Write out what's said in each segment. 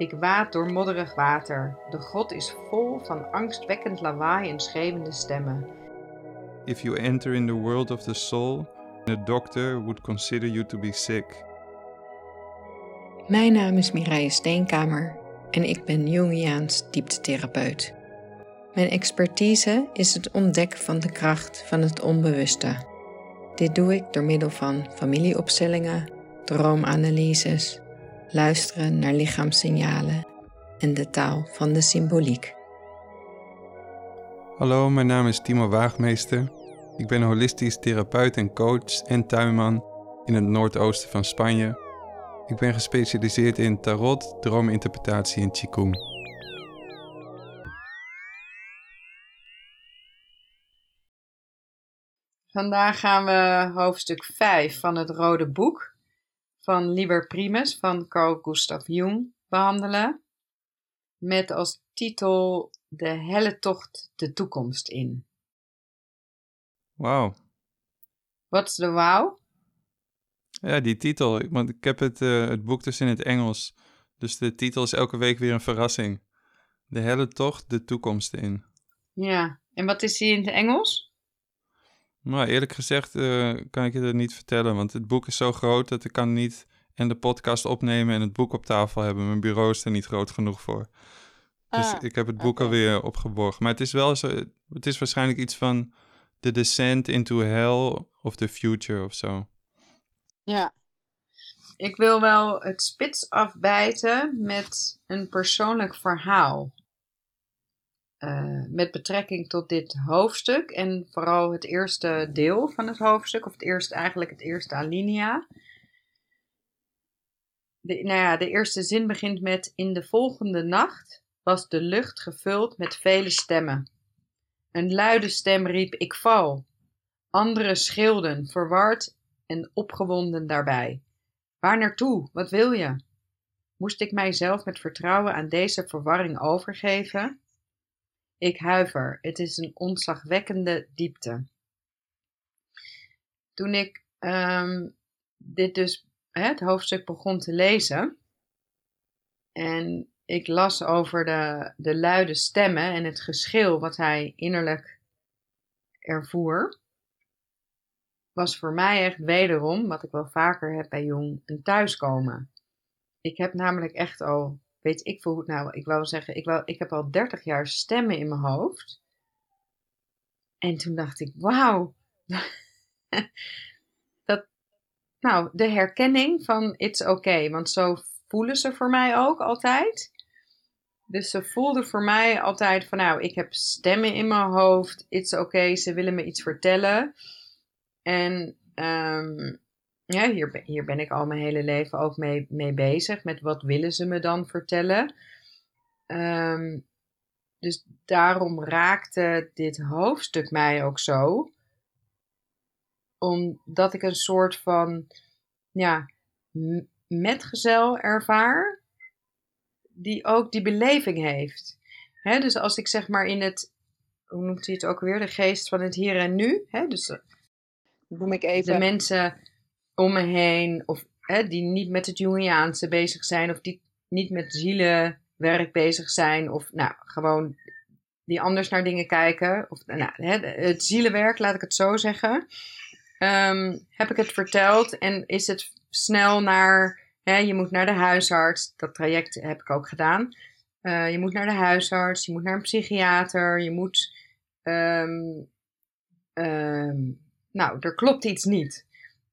Ik waad door modderig water. De grot is vol van angstwekkend lawaai en schreeuwende stemmen. If you enter in the world of the soul, a doctor would consider you to be sick. Mijn naam is Mireille Steenkamer en ik ben Jungiaans dieptetherapeut. Mijn expertise is het ontdekken van de kracht van het onbewuste. Dit doe ik door middel van familieopstellingen, droomanalyses, luisteren naar lichaamssignalen en de taal van de symboliek. Hallo, mijn naam is Timo Waagmeester. Ik ben holistisch therapeut en coach en tuinman in het noordoosten van Spanje. Ik ben gespecialiseerd in tarot, droominterpretatie en qigong. Vandaag gaan we hoofdstuk 5 van het Rode Boek van Liber Primus van Carl Gustav Jung behandelen. Met als titel De helle tocht de toekomst in. Wauw. Wat is de wauw? Ja, die titel. Want ik heb het, eh, het boek dus in het Engels. Dus de titel is elke week weer een verrassing. De helle tocht de toekomst in. Ja, en wat is die in het Engels? Nou, eerlijk gezegd eh, kan ik je dat niet vertellen, want het boek is zo groot dat ik kan niet en de podcast opnemen en het boek op tafel hebben. Mijn bureau is er niet groot genoeg voor. Dus Ah, ik heb het boek alweer opgeborgen. Maar het is wel zo, het is waarschijnlijk iets van The Descent into Hell of the Future of zo. Ja. Ik wil wel het spits afbijten met een persoonlijk verhaal. Eh, met betrekking tot dit hoofdstuk en vooral het eerste deel van het hoofdstuk, of het eerste, eigenlijk het eerste alinea. De, nou ja, de eerste zin begint met: In de volgende nacht was de lucht gevuld met vele stemmen. Een luide stem riep: Ik val. Anderen schreeuwden, verward en opgewonden daarbij. Waar naartoe? Wat wil je? Moest ik mijzelf met vertrouwen aan deze verwarring overgeven? Ik huiver, het is een ontzagwekkende diepte. Toen ik ehm, dit dus, het hoofdstuk begon te lezen, en ik las over de, de luide stemmen en het geschil wat hij innerlijk ervoer, was voor mij echt wederom, wat ik wel vaker heb bij Jong, een thuiskomen. Ik heb namelijk echt al, weet ik veel hoe het nou, ik wou zeggen, ik, wou, ik heb al 30 jaar stemmen in mijn hoofd. En toen dacht ik, wauw. dat, nou, de herkenning van it's okay, want zo voelen ze voor mij ook altijd. Dus ze voelden voor mij altijd van, nou, ik heb stemmen in mijn hoofd, it's okay, ze willen me iets vertellen. En ehm, ja, hier, ben- hier ben ik al mijn hele leven ook mee, mee bezig. Met wat willen ze me dan vertellen? Ehm, dus daarom raakte dit hoofdstuk mij ook zo. Omdat ik een soort van ja, metgezel ervaar. Die ook die beleving heeft. Hè, dus als ik zeg maar in het, hoe noemt hij het ook weer? De geest van het hier en nu. Hè, dus eh, Noem ik even. de mensen om me heen, of hè, die niet met het Jungiaanse bezig zijn, of die niet met zielenwerk bezig zijn, of nou, gewoon die anders naar dingen kijken, of nou, hè, het zielenwerk, laat ik het zo zeggen, Ehm, heb ik het verteld en is het snel naar, hè, je moet naar de huisarts, dat traject heb ik ook gedaan. Eh, je moet naar de huisarts, je moet naar een psychiater, je moet. ehm, ehm, nou, er klopt iets niet.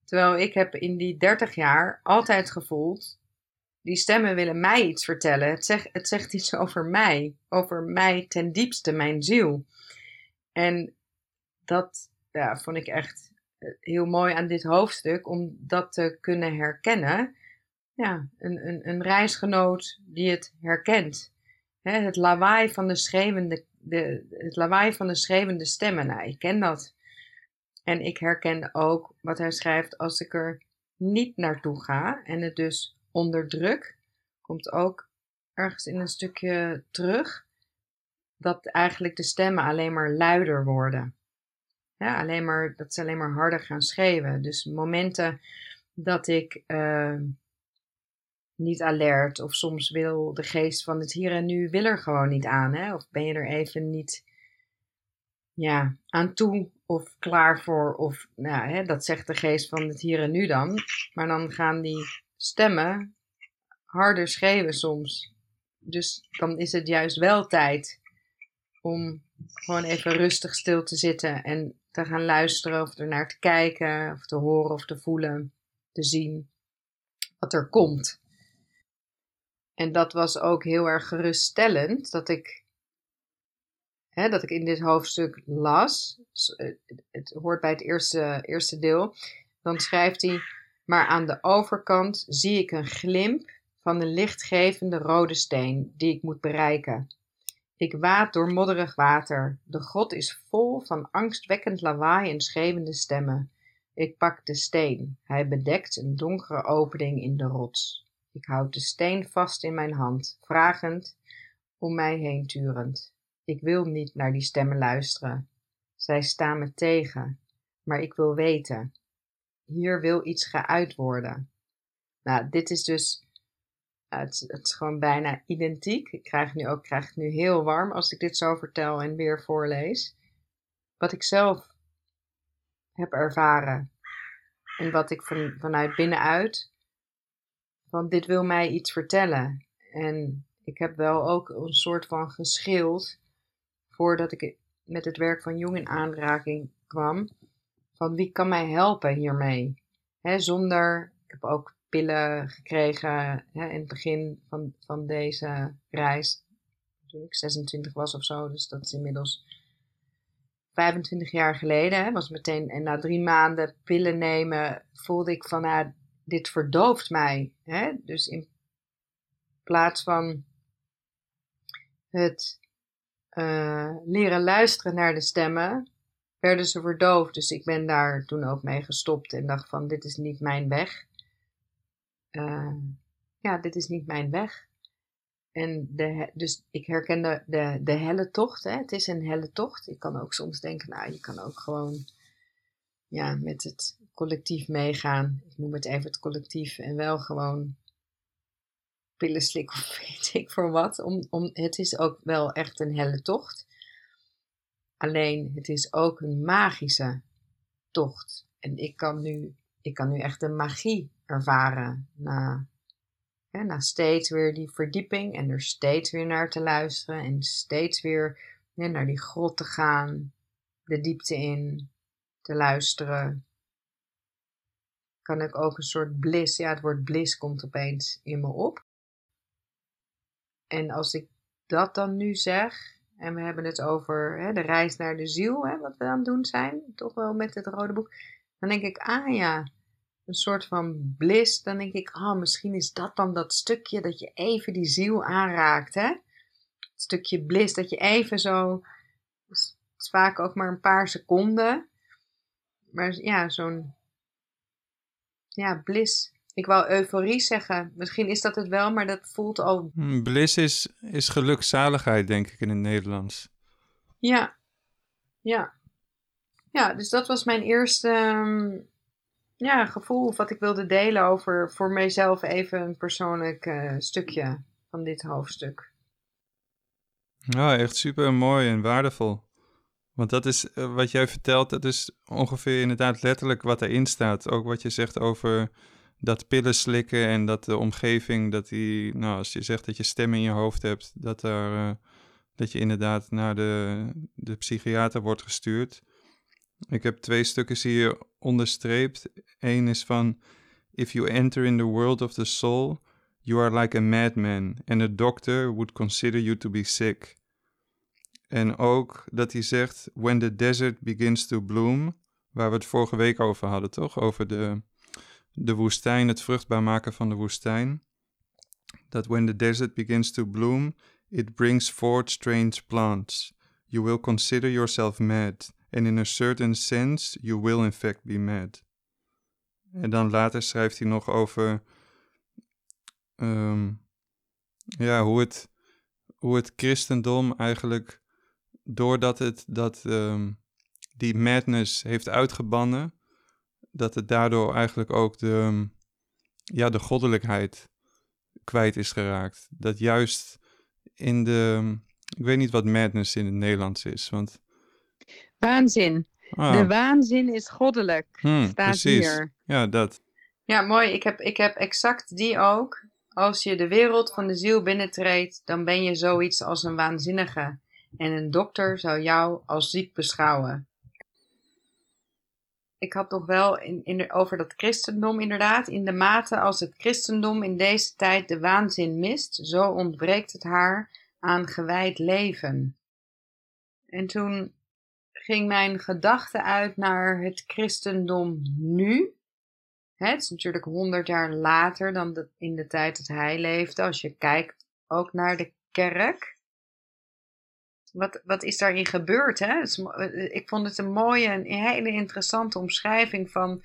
Terwijl ik heb in die 30 jaar altijd gevoeld, die stemmen willen mij iets vertellen. Het zegt, het zegt iets over mij, over mij ten diepste, mijn ziel. En dat ja, vond ik echt eh, heel mooi aan dit hoofdstuk, om dat te kunnen herkennen. Ja, een, een, een reisgenoot die het herkent. Het lawaai van de schreeuwende, de, het lawaai van de schreeuwende stemmen. Nou, ik ken dat. En ik herken ook wat hij schrijft als ik er niet naartoe ga en het dus onderdruk, komt ook ergens in een stukje terug dat eigenlijk de stemmen alleen maar luider worden. Alleen maar, dat ze alleen maar harder gaan schreeuwen. Dus momenten dat ik, eh, niet alert. Of soms wil de geest van het hier en nu wil er gewoon niet aan. Hè? Of ben je er even niet ja, aan toe of klaar voor. Of nou, hè, dat zegt de geest van het hier en nu dan. Maar dan gaan die stemmen harder schreeuwen soms. Dus dan is het juist wel tijd om gewoon even rustig stil te zitten en te gaan luisteren of er naar te kijken of te horen of te voelen, te zien wat er komt. En dat was ook heel erg geruststellend dat ik, hè, dat ik in dit hoofdstuk las. Eh, het hoort bij het eerste, eerste deel. Dan schrijft hij, maar aan de overkant zie ik een glimp van een lichtgevende rode steen die ik moet bereiken. Ik waad door modderig water. De grot is vol van angstwekkend lawaai en schreeuwende stemmen. Ik pak de steen. Hij bedekt een donkere opening in de rots. Ik houd de steen vast in mijn hand, vragend, om mij heen turend. Ik wil niet naar die stemmen luisteren. Zij staan me tegen, maar ik wil weten. Hier wil iets geuit worden. Nou, dit is dus het, het, is gewoon bijna identiek. Ik krijg nu ook krijg het nu heel warm als ik dit zo vertel en weer voorlees. Wat ik zelf heb ervaren. En wat ik van, vanuit binnenuit. Van dit wil mij iets vertellen. En ik heb wel ook een soort van geschild. Voordat ik met het werk van Jong in aanraking kwam. Van wie kan mij helpen hiermee? He, zonder. Ik heb ook pillen gekregen in het begin van, van deze reis. Toen ik 26 was of zo. Dus dat is inmiddels 25 jaar geleden. Was meteen, en na drie maanden pillen nemen voelde ik van, nou, dit verdooft mij. Dus in plaats van het uh, leren luisteren naar de stemmen, werden ze verdoofd. Dus ik ben daar toen ook mee gestopt en dacht van, dit is niet mijn weg. Uh, ja, dit is niet mijn weg. En de, dus ik herkende de, de helle tocht. Hè? Het is een helle tocht. Ik kan ook soms denken, nou, je kan ook gewoon ja, met het collectief meegaan. Ik noem het even het collectief. En wel gewoon pillen slikken of weet ik voor wat. Om, om, het is ook wel echt een helle tocht. Alleen, het is ook een magische tocht. En ik kan nu, ik kan nu echt de magie ervaren. Na, na steeds weer die verdieping en er steeds weer naar te luisteren en steeds weer naar die grot te gaan, de diepte in, te luisteren. Kan ik ook een soort bliss, ja, het woord bliss komt opeens in me op. En als ik dat dan nu zeg, en we hebben het over hè, de reis naar de ziel, hè, wat we aan het doen zijn, toch wel met het rode boek, dan denk ik, ah ja, een soort van bliss, dan denk ik, oh, misschien is dat dan dat stukje dat je even die ziel aanraakt, hè? Het stukje bliss, dat je even zo, het is vaak ook maar een paar seconden, maar ja, zo'n, ja, bliss. Ik wou euforie zeggen, misschien is dat het wel, maar dat voelt al... Hmm, bliss is, is gelukzaligheid, denk ik, in het Nederlands. Ja, ja. Ja, dus dat was mijn eerste... Ehm, ja, gevoel wat ik wilde delen over voor mijzelf even een persoonlijk uh, stukje van dit hoofdstuk. Ja, echt super mooi en waardevol. Want dat is uh, wat jij vertelt, dat is ongeveer inderdaad letterlijk wat erin staat. Ook wat je zegt over dat pillen slikken en dat de omgeving, dat die, nou, als je zegt dat je stem in je hoofd hebt, dat, daar, uh, dat je inderdaad naar de, de psychiater wordt gestuurd. Ik heb twee stukken hier onderstreept. Eén is van: If you enter in the world of the soul, you are like a madman, and a doctor would consider you to be sick. En ook dat hij zegt: When the desert begins to bloom, waar we het vorige week over hadden, toch? Over de, de woestijn, het vruchtbaar maken van de woestijn. Dat when the desert begins to bloom, it brings forth strange plants. You will consider yourself mad And in a certain sense, you will in fact be mad. En dan later schrijft hij nog over um, ja, hoe, het, hoe het christendom eigenlijk, doordat het dat, um, die madness heeft uitgebannen, dat het daardoor eigenlijk ook de, ja, de goddelijkheid kwijt is geraakt. Dat juist in de. Ik weet niet wat madness in het Nederlands is. Want, Waanzin. ah, De waanzin is goddelijk. hmm, Staat precies. hier. Ja, dat. Ja, mooi. Ik heb, ik heb exact die ook. Als je de wereld van de ziel binnentreedt, dan ben je zoiets als een waanzinnige. En een dokter zou jou als ziek beschouwen. Ik had nog wel in, in over dat christendom inderdaad. In de mate als het christendom in deze tijd de waanzin mist, zo ontbreekt het haar aan gewijd leven. En toen ging mijn gedachte uit naar het christendom nu. Het is natuurlijk honderd jaar later dan in de tijd dat hij leefde. Als je kijkt ook naar de kerk. Wat, wat is daarin gebeurd? Hè? Eh, ik vond het een mooie en een hele interessante omschrijving van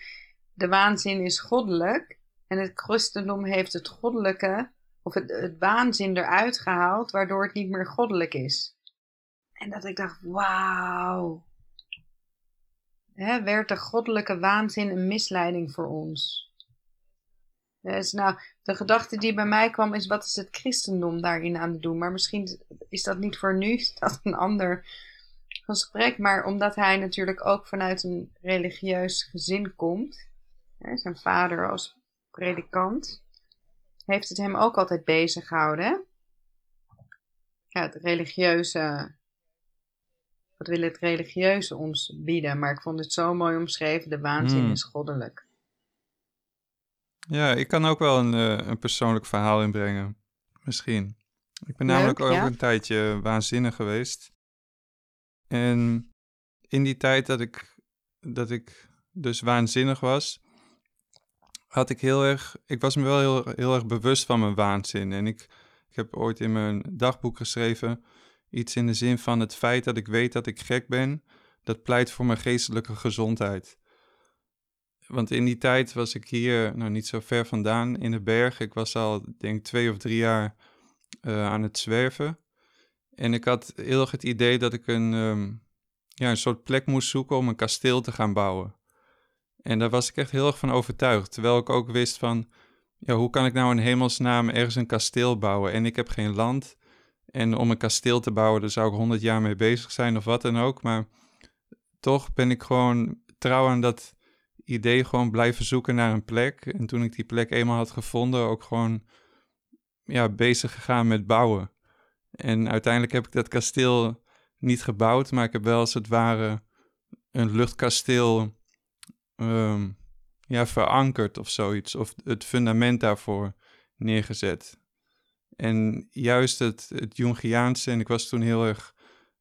de waanzin is goddelijk. En het christendom heeft het goddelijke, of het, het waanzin eruit gehaald, waardoor het niet meer goddelijk is. En dat ik dacht, wauw. Hè, werd de goddelijke waanzin een misleiding voor ons? Dus nou, de gedachte die bij mij kwam is, wat is het christendom daarin aan het doen? Maar misschien is dat niet voor nu, is dat een ander gesprek. Maar omdat hij natuurlijk ook vanuit een religieus gezin komt, hè, zijn vader als predikant, heeft het hem ook altijd bezig gehouden. hè? Ja, het religieuze, wat wil het religieuze ons bieden? Maar ik vond het zo mooi omschreven, de waanzin Hmm. is goddelijk. Ja, ik kan ook wel een, eh, een persoonlijk verhaal inbrengen. Misschien. Ik ben Leuk, namelijk ook ja. een tijdje waanzinnig geweest. En in die tijd dat ik, dat ik dus waanzinnig was, had ik heel erg. Ik was me wel heel, heel erg bewust van mijn waanzin. En ik, ik heb ooit in mijn dagboek geschreven iets in de zin van het feit dat ik weet dat ik gek ben, dat pleit voor mijn geestelijke gezondheid. Want in die tijd was ik hier, nou niet zo ver vandaan, in de berg. Ik was al, denk twee of drie jaar eh, aan het zwerven. En ik had heel erg het idee dat ik een, ehm, ja, een soort plek moest zoeken om een kasteel te gaan bouwen. En daar was ik echt heel erg van overtuigd. Terwijl ik ook wist van, ja, hoe kan ik nou in hemelsnaam ergens een kasteel bouwen? En ik heb geen land. En om een kasteel te bouwen, daar zou ik honderd jaar mee bezig zijn of wat dan ook. Maar toch ben ik gewoon trouw aan dat idee gewoon blijven zoeken naar een plek. En toen ik die plek eenmaal had gevonden, ook gewoon ja, bezig gegaan met bouwen. En uiteindelijk heb ik dat kasteel niet gebouwd, maar ik heb wel als het ware een luchtkasteel ehm, ja, verankerd of zoiets. Of het fundament daarvoor neergezet. En juist het, het Jungiaanse, en ik was toen heel erg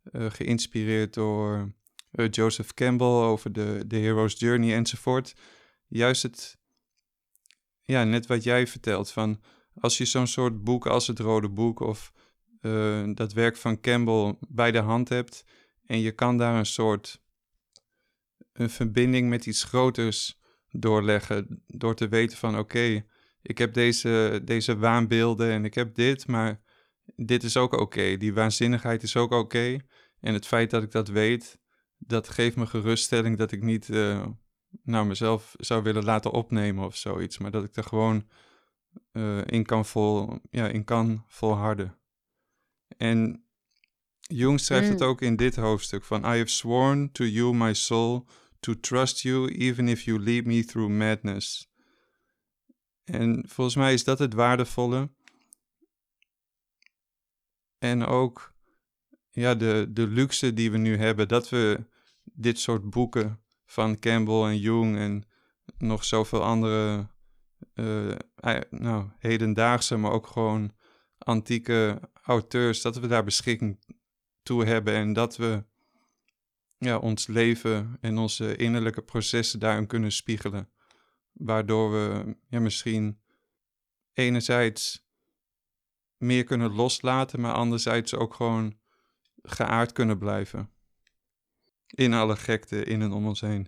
eh, geïnspireerd door eh, Joseph Campbell over de, de Hero's Journey enzovoort. Juist het, ja, net wat jij vertelt, van als je zo'n soort boek als het Rode Boek of eh, dat werk van Campbell bij de hand hebt en je kan daar een soort een verbinding met iets groters doorleggen door te weten van oké, ik heb deze, deze waanbeelden en ik heb dit, maar dit is ook oké. Die waanzinnigheid is ook oké. En het feit dat ik dat weet, dat geeft me geruststelling dat ik niet eh, nou, mezelf zou willen laten opnemen of zoiets. Maar dat ik er gewoon eh, in, kan vol, ja, in kan volharden. En Jung schrijft het Mm. ook in dit hoofdstuk van I have sworn to you my soul to trust you even if you lead me through madness. En volgens mij is dat het waardevolle. En ook ja, de, de luxe die we nu hebben, dat we dit soort boeken van Campbell en Jung en nog zoveel andere, eh, nou, hedendaagse, maar ook gewoon antieke auteurs, dat we daar beschikking toe hebben en dat we ja, ons leven en onze innerlijke processen daarin kunnen spiegelen. Waardoor we ja, misschien enerzijds meer kunnen loslaten, maar anderzijds ook gewoon geaard kunnen blijven. In alle gekte in en om ons heen.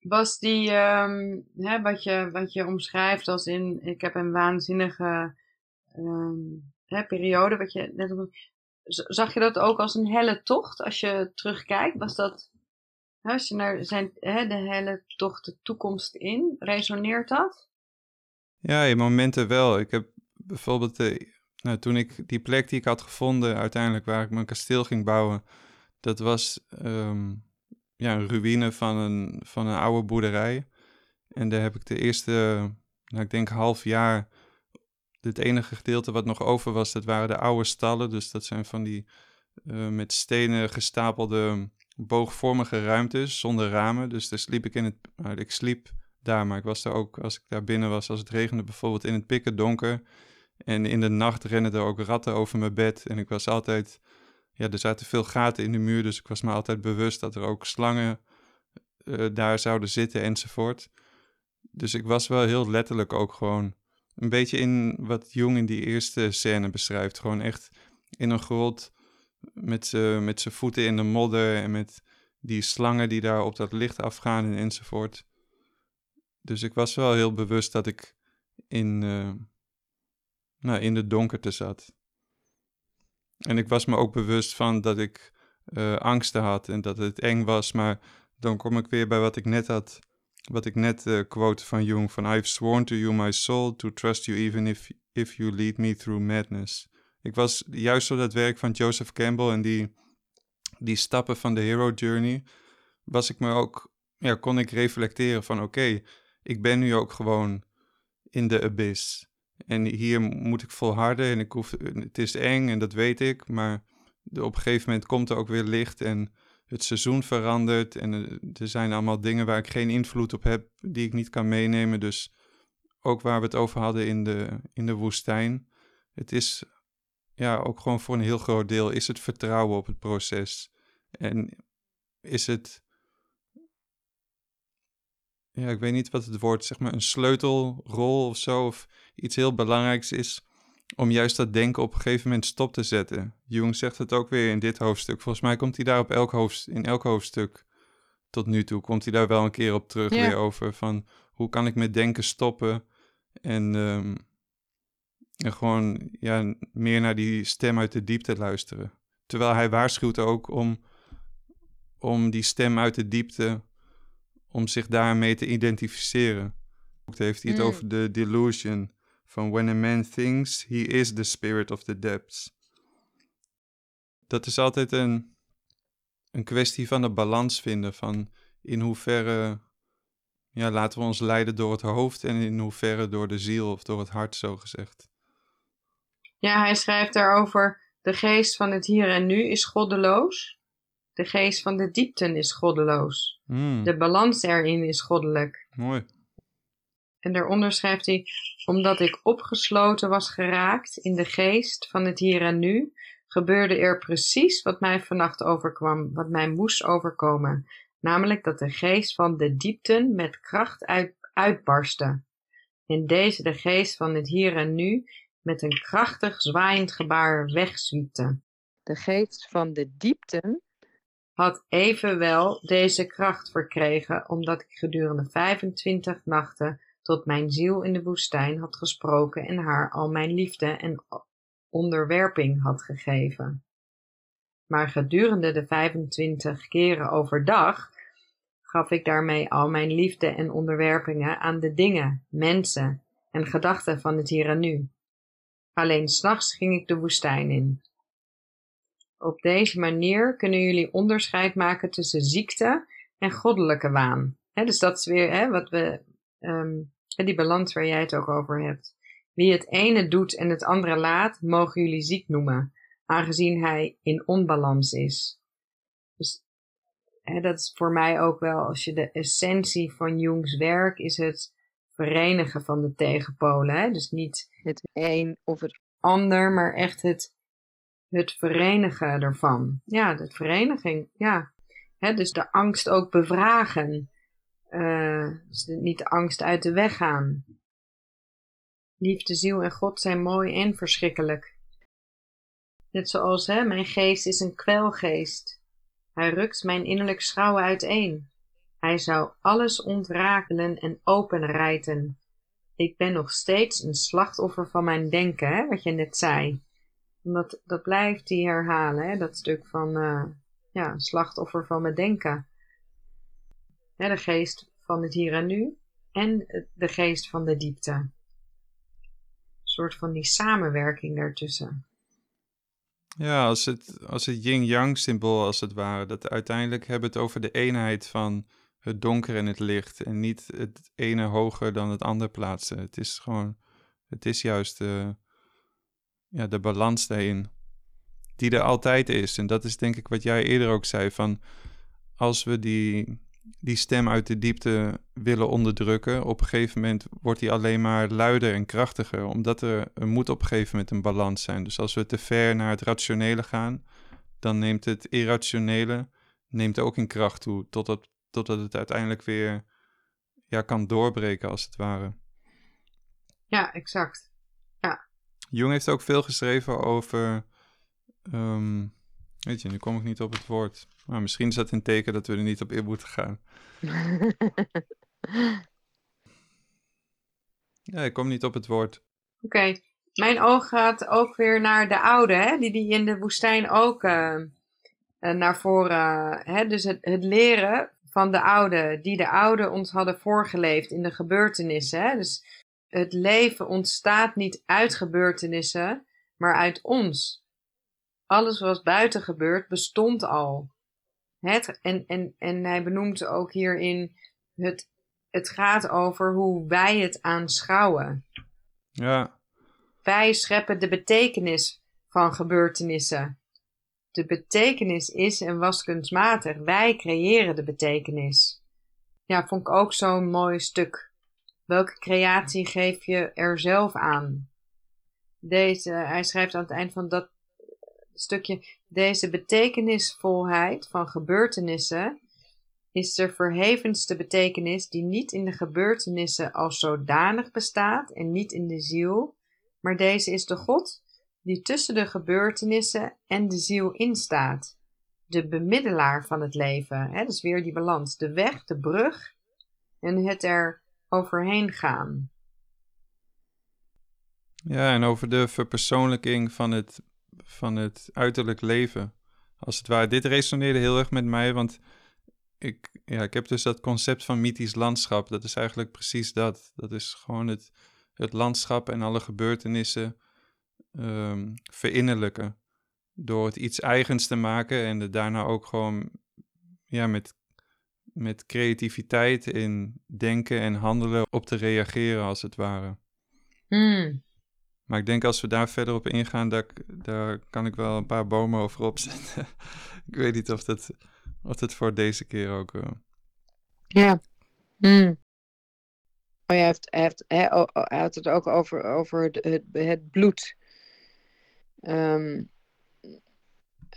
Was die, ehm, hè, wat, je, wat je omschrijft als in, ik heb een waanzinnige ehm, hè, periode, wat je net op, zag je dat ook als een helle tocht als je terugkijkt? Was dat, hè, als je naar zijn, hè, de helle tocht de toekomst in, resoneert dat? Ja, in momenten wel. Ik heb bijvoorbeeld, uh, nou, toen ik die plek die ik had gevonden, uiteindelijk waar ik mijn kasteel ging bouwen, dat was ehm, ja, een ruïne van een, van een oude boerderij. En daar heb ik de eerste, nou, ik denk half jaar, het enige gedeelte wat nog over was, dat waren de oude stallen. Dus dat zijn van die uh, met stenen gestapelde boogvormige ruimtes zonder ramen. Dus daar sliep ik in het, nou, ik sliep daar, maar ik was daar ook, als ik daar binnen was, als het regende bijvoorbeeld, in het pikken donker. En in de nacht rennen er ook ratten over mijn bed. En ik was altijd, ja, er zaten veel gaten in de muur, dus ik was me altijd bewust dat er ook slangen uh, daar zouden zitten enzovoort. Dus ik was wel heel letterlijk ook gewoon een beetje in wat Jong in die eerste scène beschrijft. Gewoon echt in een grot met zijn voeten in de modder en met die slangen die daar op dat licht afgaan en enzovoort. Dus ik was wel heel bewust dat ik in, uh, nou, in de donkerte zat. En ik was me ook bewust van dat ik uh, angsten had en dat het eng was. Maar dan kom ik weer bij wat ik net had, wat ik net uh, quote van Jung: van I've sworn to you my soul to trust you even if, if you lead me through madness. Ik was juist door dat werk van Joseph Campbell en die, die stappen van de hero journey, was ik me ook, ja, kon ik reflecteren van oké, ik ben nu ook gewoon in de abyss. En hier moet ik volharden en ik hoef, het is eng en dat weet ik, maar op een gegeven moment komt er ook weer licht en het seizoen verandert en er zijn allemaal dingen waar ik geen invloed op heb, die ik niet kan meenemen. Dus ook waar we het over hadden in de, in de woestijn. Het is ja, ook gewoon voor een heel groot deel is het vertrouwen op het proces. En is het ja, ik weet niet wat het woord, zeg maar, een sleutelrol of zo, of iets heel belangrijks is om juist dat denken op een gegeven moment stop te zetten. Jung zegt het ook weer in dit hoofdstuk. Volgens mij komt hij daar op elk hoofdstuk, in elk hoofdstuk tot nu toe, komt hij daar wel een keer op terug weer over van hoe kan ik met denken stoppen en, um, en gewoon ja, meer naar die stem uit de diepte luisteren. Terwijl hij waarschuwt ook om, om die stem uit de diepte om zich daarmee te identificeren. Ook heeft hij het mm. over de delusion van when a man thinks he is the spirit of the depths. Dat is altijd een, een kwestie van de balans vinden van in hoeverre ja, laten we ons leiden door het hoofd en in hoeverre door de ziel of door het hart, zo gezegd. Ja, hij schrijft daarover: de geest van het hier en nu is goddeloos. De geest van de diepten is goddeloos. Hmm. De balans erin is goddelijk. Mooi. En daaronder schrijft hij: Omdat ik opgesloten was geraakt in de geest van het hier en nu, gebeurde er precies wat mij vannacht overkwam, wat mij moest overkomen. Namelijk dat de geest van de diepten met kracht uit, uitbarstte. En deze de geest van het hier en nu met een krachtig zwaaiend gebaar wegzwiepte. De geest van de diepten had evenwel deze kracht verkregen omdat ik gedurende 25 nachten tot mijn ziel in de woestijn had gesproken en haar al mijn liefde en onderwerping had gegeven. Maar gedurende de 25 keren overdag gaf ik daarmee al mijn liefde en onderwerpingen aan de dingen, mensen en gedachten van het hier en nu. Alleen s'nachts ging ik de woestijn in. Op deze manier kunnen jullie onderscheid maken tussen ziekte en goddelijke waan. dus dat is weer wat we, um, die balans waar jij het ook over hebt. Wie het ene doet en het andere laat, mogen jullie ziek noemen, aangezien hij in onbalans is. Dus dat is voor mij ook wel, als je de essentie van Jungs werk is het verenigen van de tegenpolen. Dus niet het een of het ander, maar echt het het verenigen ervan. Ja, de vereniging, ja. dus de angst ook bevragen. Uh, niet de angst uit de weg gaan. Liefde, ziel en God zijn mooi en verschrikkelijk. Net zoals hè, mijn geest is een kwelgeest. Hij rukt mijn innerlijk schouwen uiteen. Hij zou alles ontrakelen en openrijten. Ik ben nog steeds een slachtoffer van mijn denken, hè, wat je net zei dat, dat blijft hij herhalen, hè? dat stuk van uh, ja, slachtoffer van mijn denken. De geest van het hier en nu en de geest van de diepte. soort van die samenwerking daartussen. Ja, als het, als het yin-yang symbool als het ware. Dat uiteindelijk hebben we het over de eenheid van het donker en het licht. En niet het ene hoger dan het andere plaatsen. Het is gewoon, het is juist de, ja, de balans daarin. Die er altijd is. En dat is denk ik wat jij eerder ook zei. Van als we die, die stem uit de diepte willen onderdrukken, op een gegeven moment wordt die alleen maar luider en krachtiger, omdat er, er moet op een gegeven moment een balans zijn. Dus als we te ver naar het rationele gaan, dan neemt het irrationele neemt ook in kracht toe, totdat, totdat het uiteindelijk weer ja, kan doorbreken, als het ware. Ja, exact. Ja. Jung heeft ook veel geschreven over. ehm, weet je, nu kom ik niet op het woord. Maar misschien is dat een teken dat we er niet op in moeten gaan. Ja, ik kom niet op het woord. Oké, mijn oog gaat ook weer naar de oude, hè? die die in de woestijn ook eh, eh, naar voren. Hè? Dus het, het leren van de oude, die de oude ons hadden voorgeleefd in de gebeurtenissen. Hè? Dus het leven ontstaat niet uit gebeurtenissen, maar uit ons. Alles wat buiten gebeurt, bestond al. Het, en, en, en hij benoemt ook hierin, het, het gaat over hoe wij het aanschouwen. Ja, Wij scheppen de betekenis van gebeurtenissen. De betekenis is en was kunstmatig. Wij creëren de betekenis. Ja, vond ik ook zo'n mooi stuk. Welke creatie geef je er zelf aan? Deze, hij schrijft aan het eind van dat stukje, deze betekenisvolheid van gebeurtenissen is de verhevenste betekenis die niet in de gebeurtenissen als zodanig bestaat en niet in de ziel, maar deze is de God die tussen de gebeurtenissen en de ziel instaat. De bemiddelaar van het leven, hè, dus weer die balans, de weg, de brug en het er overheen gaan. ja, en over de verpersoonlijking van het, van het uiterlijk leven. Als het ware, dit resoneerde heel erg met mij, want ik, ja, ik heb dus dat concept van mythisch landschap. Dat is eigenlijk precies dat. Dat is gewoon het, het landschap en alle gebeurtenissen ehm verinnerlijken. Door het iets eigens te maken en er daarna ook gewoon ja, met, met creativiteit in denken en handelen op te reageren, als het ware. Hmm. Maar ik denk als we daar verder op ingaan, daar, daar kan ik wel een paar bomen over opzetten. ik weet niet of dat, of dat voor deze keer ook. eh, Ja. Hmm. Oh, hij, heeft, hij, heeft, hij, had het ook over, over het, het, bloed. Ehm,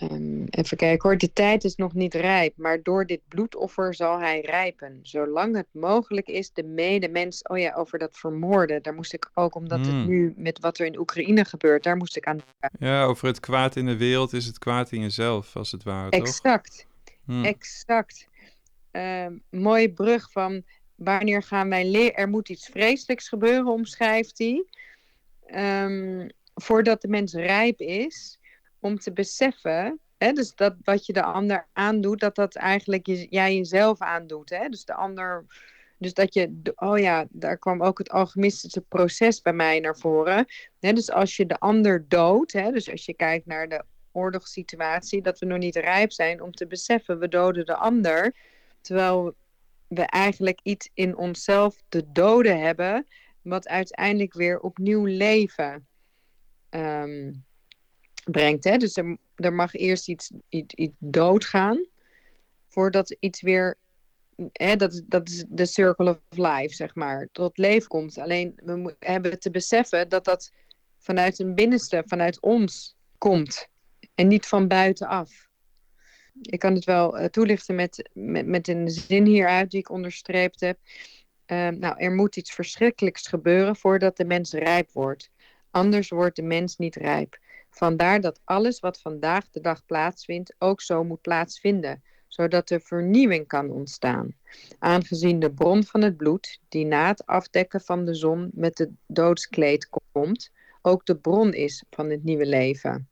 ehm, even kijken hoor. De tijd is nog niet rijp, maar door dit bloedoffer zal hij rijpen. Zolang het mogelijk is, de medemens. Oh ja, over dat vermoorden. Daar moest ik ook, omdat Hmm. het nu met wat er in Oekraïne gebeurt, daar moest ik aan denken. ja, over het kwaad in de wereld is het kwaad in jezelf, als het ware, toch? Exact. Hm. Exact. Ehm, mooie brug van wanneer gaan wij leren. Er moet iets vreselijks gebeuren, omschrijft hij. Ehm, voordat de mens rijp is om te beseffen. Hè, dus dat wat je de ander aandoet, dat dat eigenlijk je, jij jezelf aandoet. Hè? Dus de ander. Dus dat je, oh ja, daar kwam ook het alchemistische proces bij mij naar voren. Hè, dus als je de ander doodt, hè, dus als je kijkt naar de oorlogssituatie, dat we nog niet rijp zijn om te beseffen, we doden de ander, terwijl we eigenlijk iets in onszelf te doden hebben, wat uiteindelijk weer opnieuw leven ehm, brengt. Hè? Dus er, er mag eerst iets, iets, iets doodgaan, voordat iets weer, hè, dat, dat is de circle of life, zeg maar, tot leven komt. Alleen we hebben te beseffen dat dat vanuit een binnenste, vanuit ons komt. En niet van buitenaf. Ik kan het wel eh, toelichten met, met, met een zin hieruit die ik onderstreept heb. Ehm, nou, er moet iets verschrikkelijks gebeuren voordat de mens rijp wordt. Anders wordt de mens niet rijp. Vandaar dat alles wat vandaag de dag plaatsvindt ook zo moet plaatsvinden, zodat er vernieuwing kan ontstaan. Aangezien de bron van het bloed, die na het afdekken van de zon met het doodskleed komt, ook de bron is van het nieuwe leven.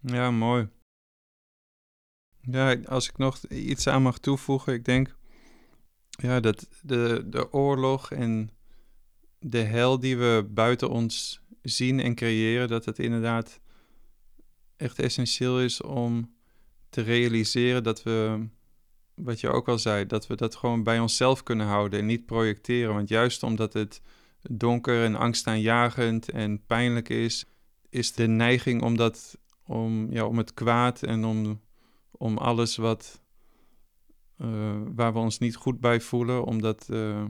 Ja, mooi. Ja, als ik nog iets aan mag toevoegen, ik denk ja, dat de, de oorlog en de hel die we buiten ons zien en creëren, dat het inderdaad echt essentieel is om te realiseren dat we, wat je ook al zei, dat we dat gewoon bij onszelf kunnen houden en niet projecteren. Want juist omdat het donker en angstaanjagend en pijnlijk is, is de neiging om, dat, om, ja, om het kwaad en om, om alles wat, uh, waar we ons niet goed bij voelen, om dat uh,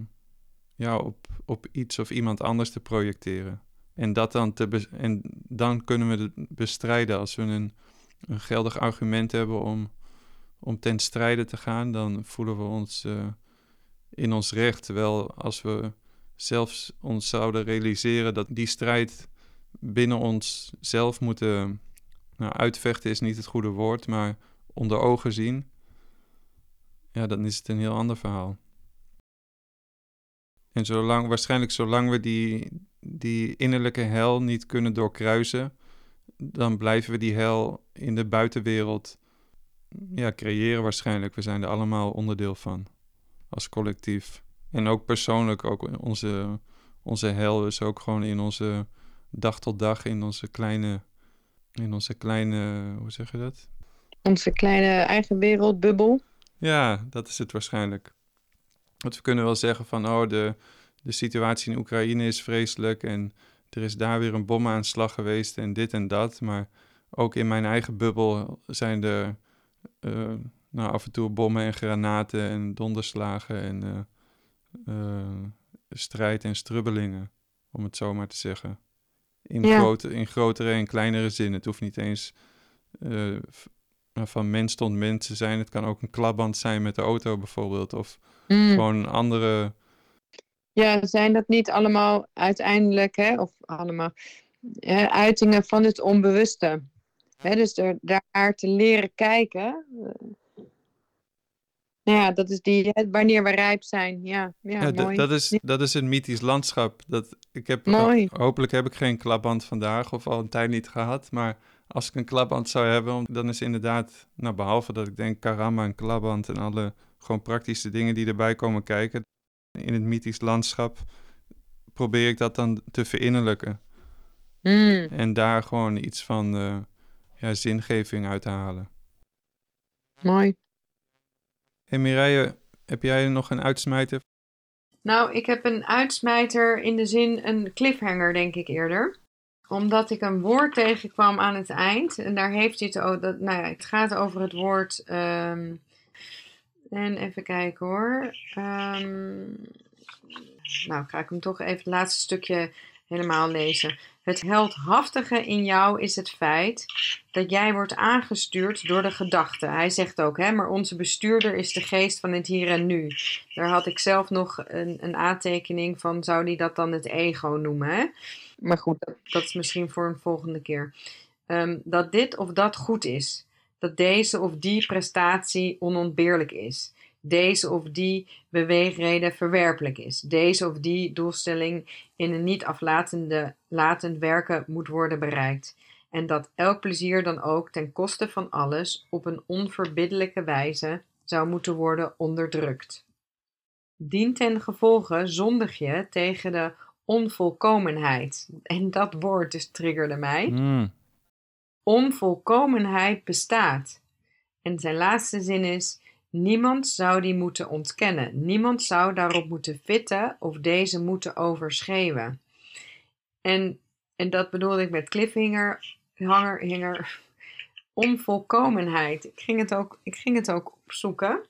ja, op, op iets of iemand anders te projecteren. En, dat dan, te en dan kunnen we het bestrijden. Als we een, een geldig argument hebben om, om ten strijde te gaan, dan voelen we ons uh, in ons recht. Terwijl als we zelfs ons zouden realiseren dat die strijd binnen ons zelf moeten nou, uitvechten is niet het goede woord, maar onder ogen zien, ja, dan is het een heel ander verhaal. En zolang, waarschijnlijk zolang we die, die innerlijke hel niet kunnen doorkruisen, dan blijven we die hel in de buitenwereld ja, creëren waarschijnlijk. We zijn er allemaal onderdeel van, als collectief. En ook persoonlijk, ook onze, onze hel is ook gewoon in onze dag tot dag, in onze kleine, in onze kleine, hoe zeg je dat? Onze kleine eigen wereldbubbel. Ja, dat is het waarschijnlijk. Want we kunnen wel zeggen van, oh, de, de situatie in Oekraïne is vreselijk en er is daar weer een bomaanslag geweest en dit en dat. Maar ook in mijn eigen bubbel zijn er uh, nou, af en toe bommen en granaten en donderslagen en uh, uh, strijd en strubbelingen, om het zo maar te zeggen. In, grote, in grotere en kleinere zin. Het hoeft niet eens van mens tot mens te zijn. Het kan ook een klapband zijn met de auto bijvoorbeeld. Of mm. gewoon andere. Ja, zijn dat niet allemaal uiteindelijk, hè, of allemaal hè, uitingen van het onbewuste? Hè, dus er, daar te leren kijken. Nou ja, dat is die, wanneer we rijp zijn. Ja, ja, ja mooi. Dat is, dat is een mythisch landschap. Dat, ik heb, mooi. Hopelijk heb ik geen klapband vandaag of al een tijd niet gehad. Maar als ik een klapband zou hebben, dan is inderdaad, nou behalve dat ik denk karama en klapband en alle gewoon praktische dingen die erbij komen kijken in het mythisch landschap, probeer ik dat dan te verinnerlijken. Mm. En daar gewoon iets van uh, ja, zingeving uit te halen. Mooi. En Mireille, heb jij nog een uitsmijter? Nou, ik heb een uitsmijter in de zin een cliffhanger, denk ik eerder omdat ik een woord tegenkwam aan het eind. En daar heeft hij het over. Dat, nou ja, het gaat over het woord. Um, en even kijken hoor. Um, nou, ga ik hem toch even het laatste stukje helemaal lezen. Het heldhaftige in jou is het feit dat jij wordt aangestuurd door de gedachte. Hij zegt ook, hè, maar onze bestuurder is de geest van het hier en nu. Daar had ik zelf nog een, een aantekening van, zou die dat dan het ego noemen? Hè? Maar goed, dat, dat is misschien voor een volgende keer. Um, dat dit of dat goed is. Dat deze of die prestatie onontbeerlijk is. Deze of die beweegreden verwerpelijk is. Deze of die doelstelling in een niet aflatende latend werken moet worden bereikt. En dat elk plezier dan ook ten koste van alles op een onverbiddelijke wijze zou moeten worden onderdrukt. Dien ten gevolge zondig je tegen de onvolkomenheid. En dat woord dus triggerde mij. Mm. Onvolkomenheid bestaat. En zijn laatste zin is: niemand zou die moeten ontkennen. Niemand zou daarop moeten vitten of deze moeten overschreeuwen. En, en dat bedoelde ik met cliffhanger, hanger, hinger, onvolkomenheid. Ik ging het ook, ik ging het ook opzoeken.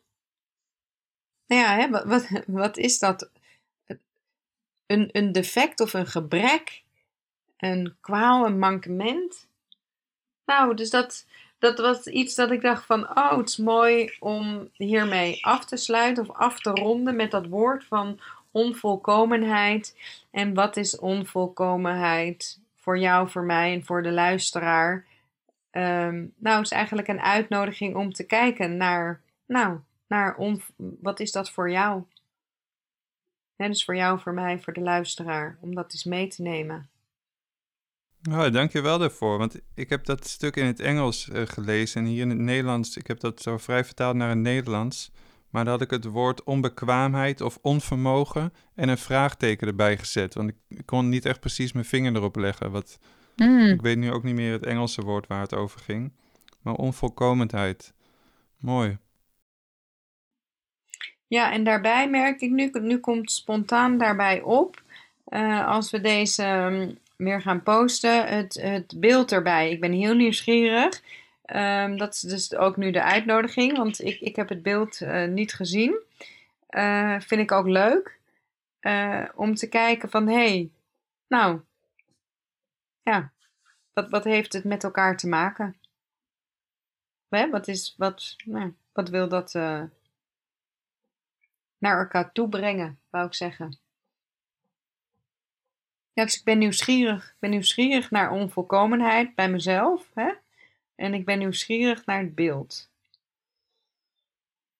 Nou ja, hè, wat, wat, wat is dat? een, een defect of een gebrek, een kwaal, een mankement. Nou, dus dat, dat was iets dat ik dacht van, oh, het is mooi om hiermee af te sluiten of af te ronden met dat woord van onvolkomenheid. En wat is onvolkomenheid voor jou, voor mij en voor de luisteraar? Um, nou, het is eigenlijk een uitnodiging om te kijken naar, nou, naar on, wat is dat voor jou? Hè, dus voor jou, voor mij, voor de luisteraar, om dat eens mee te nemen. Oh, dank je wel daarvoor, want ik heb dat stuk in het Engels uh, gelezen en hier in het Nederlands, ik heb dat zo vrij vertaald naar het Nederlands. Maar dan had ik het woord onbekwaamheid of onvermogen en een vraagteken erbij gezet. Want ik, ik kon niet echt precies mijn vinger erop leggen. Wat, Hmm. Ik weet nu ook niet meer het Engelse woord waar het over ging. Maar onvolkomenheid. Mooi. Ja, en daarbij merk ik nu, nu komt spontaan daarbij op, eh, als we deze weer gaan posten, het, het beeld erbij. Ik ben heel nieuwsgierig. Ehm, dat is dus ook nu de uitnodiging, want ik, ik heb het beeld eh, niet gezien. Eh, vind ik ook leuk. eh, om te kijken van, hé, hey, nou, ja, wat, wat heeft het met elkaar te maken? Wat, is, wat, nou, wat wil dat naar elkaar toe brengen, wou ik zeggen. Ja, dus ik ben nieuwsgierig. Ik ben nieuwsgierig naar onvolkomenheid bij mezelf. Hè? En ik ben nieuwsgierig naar het beeld.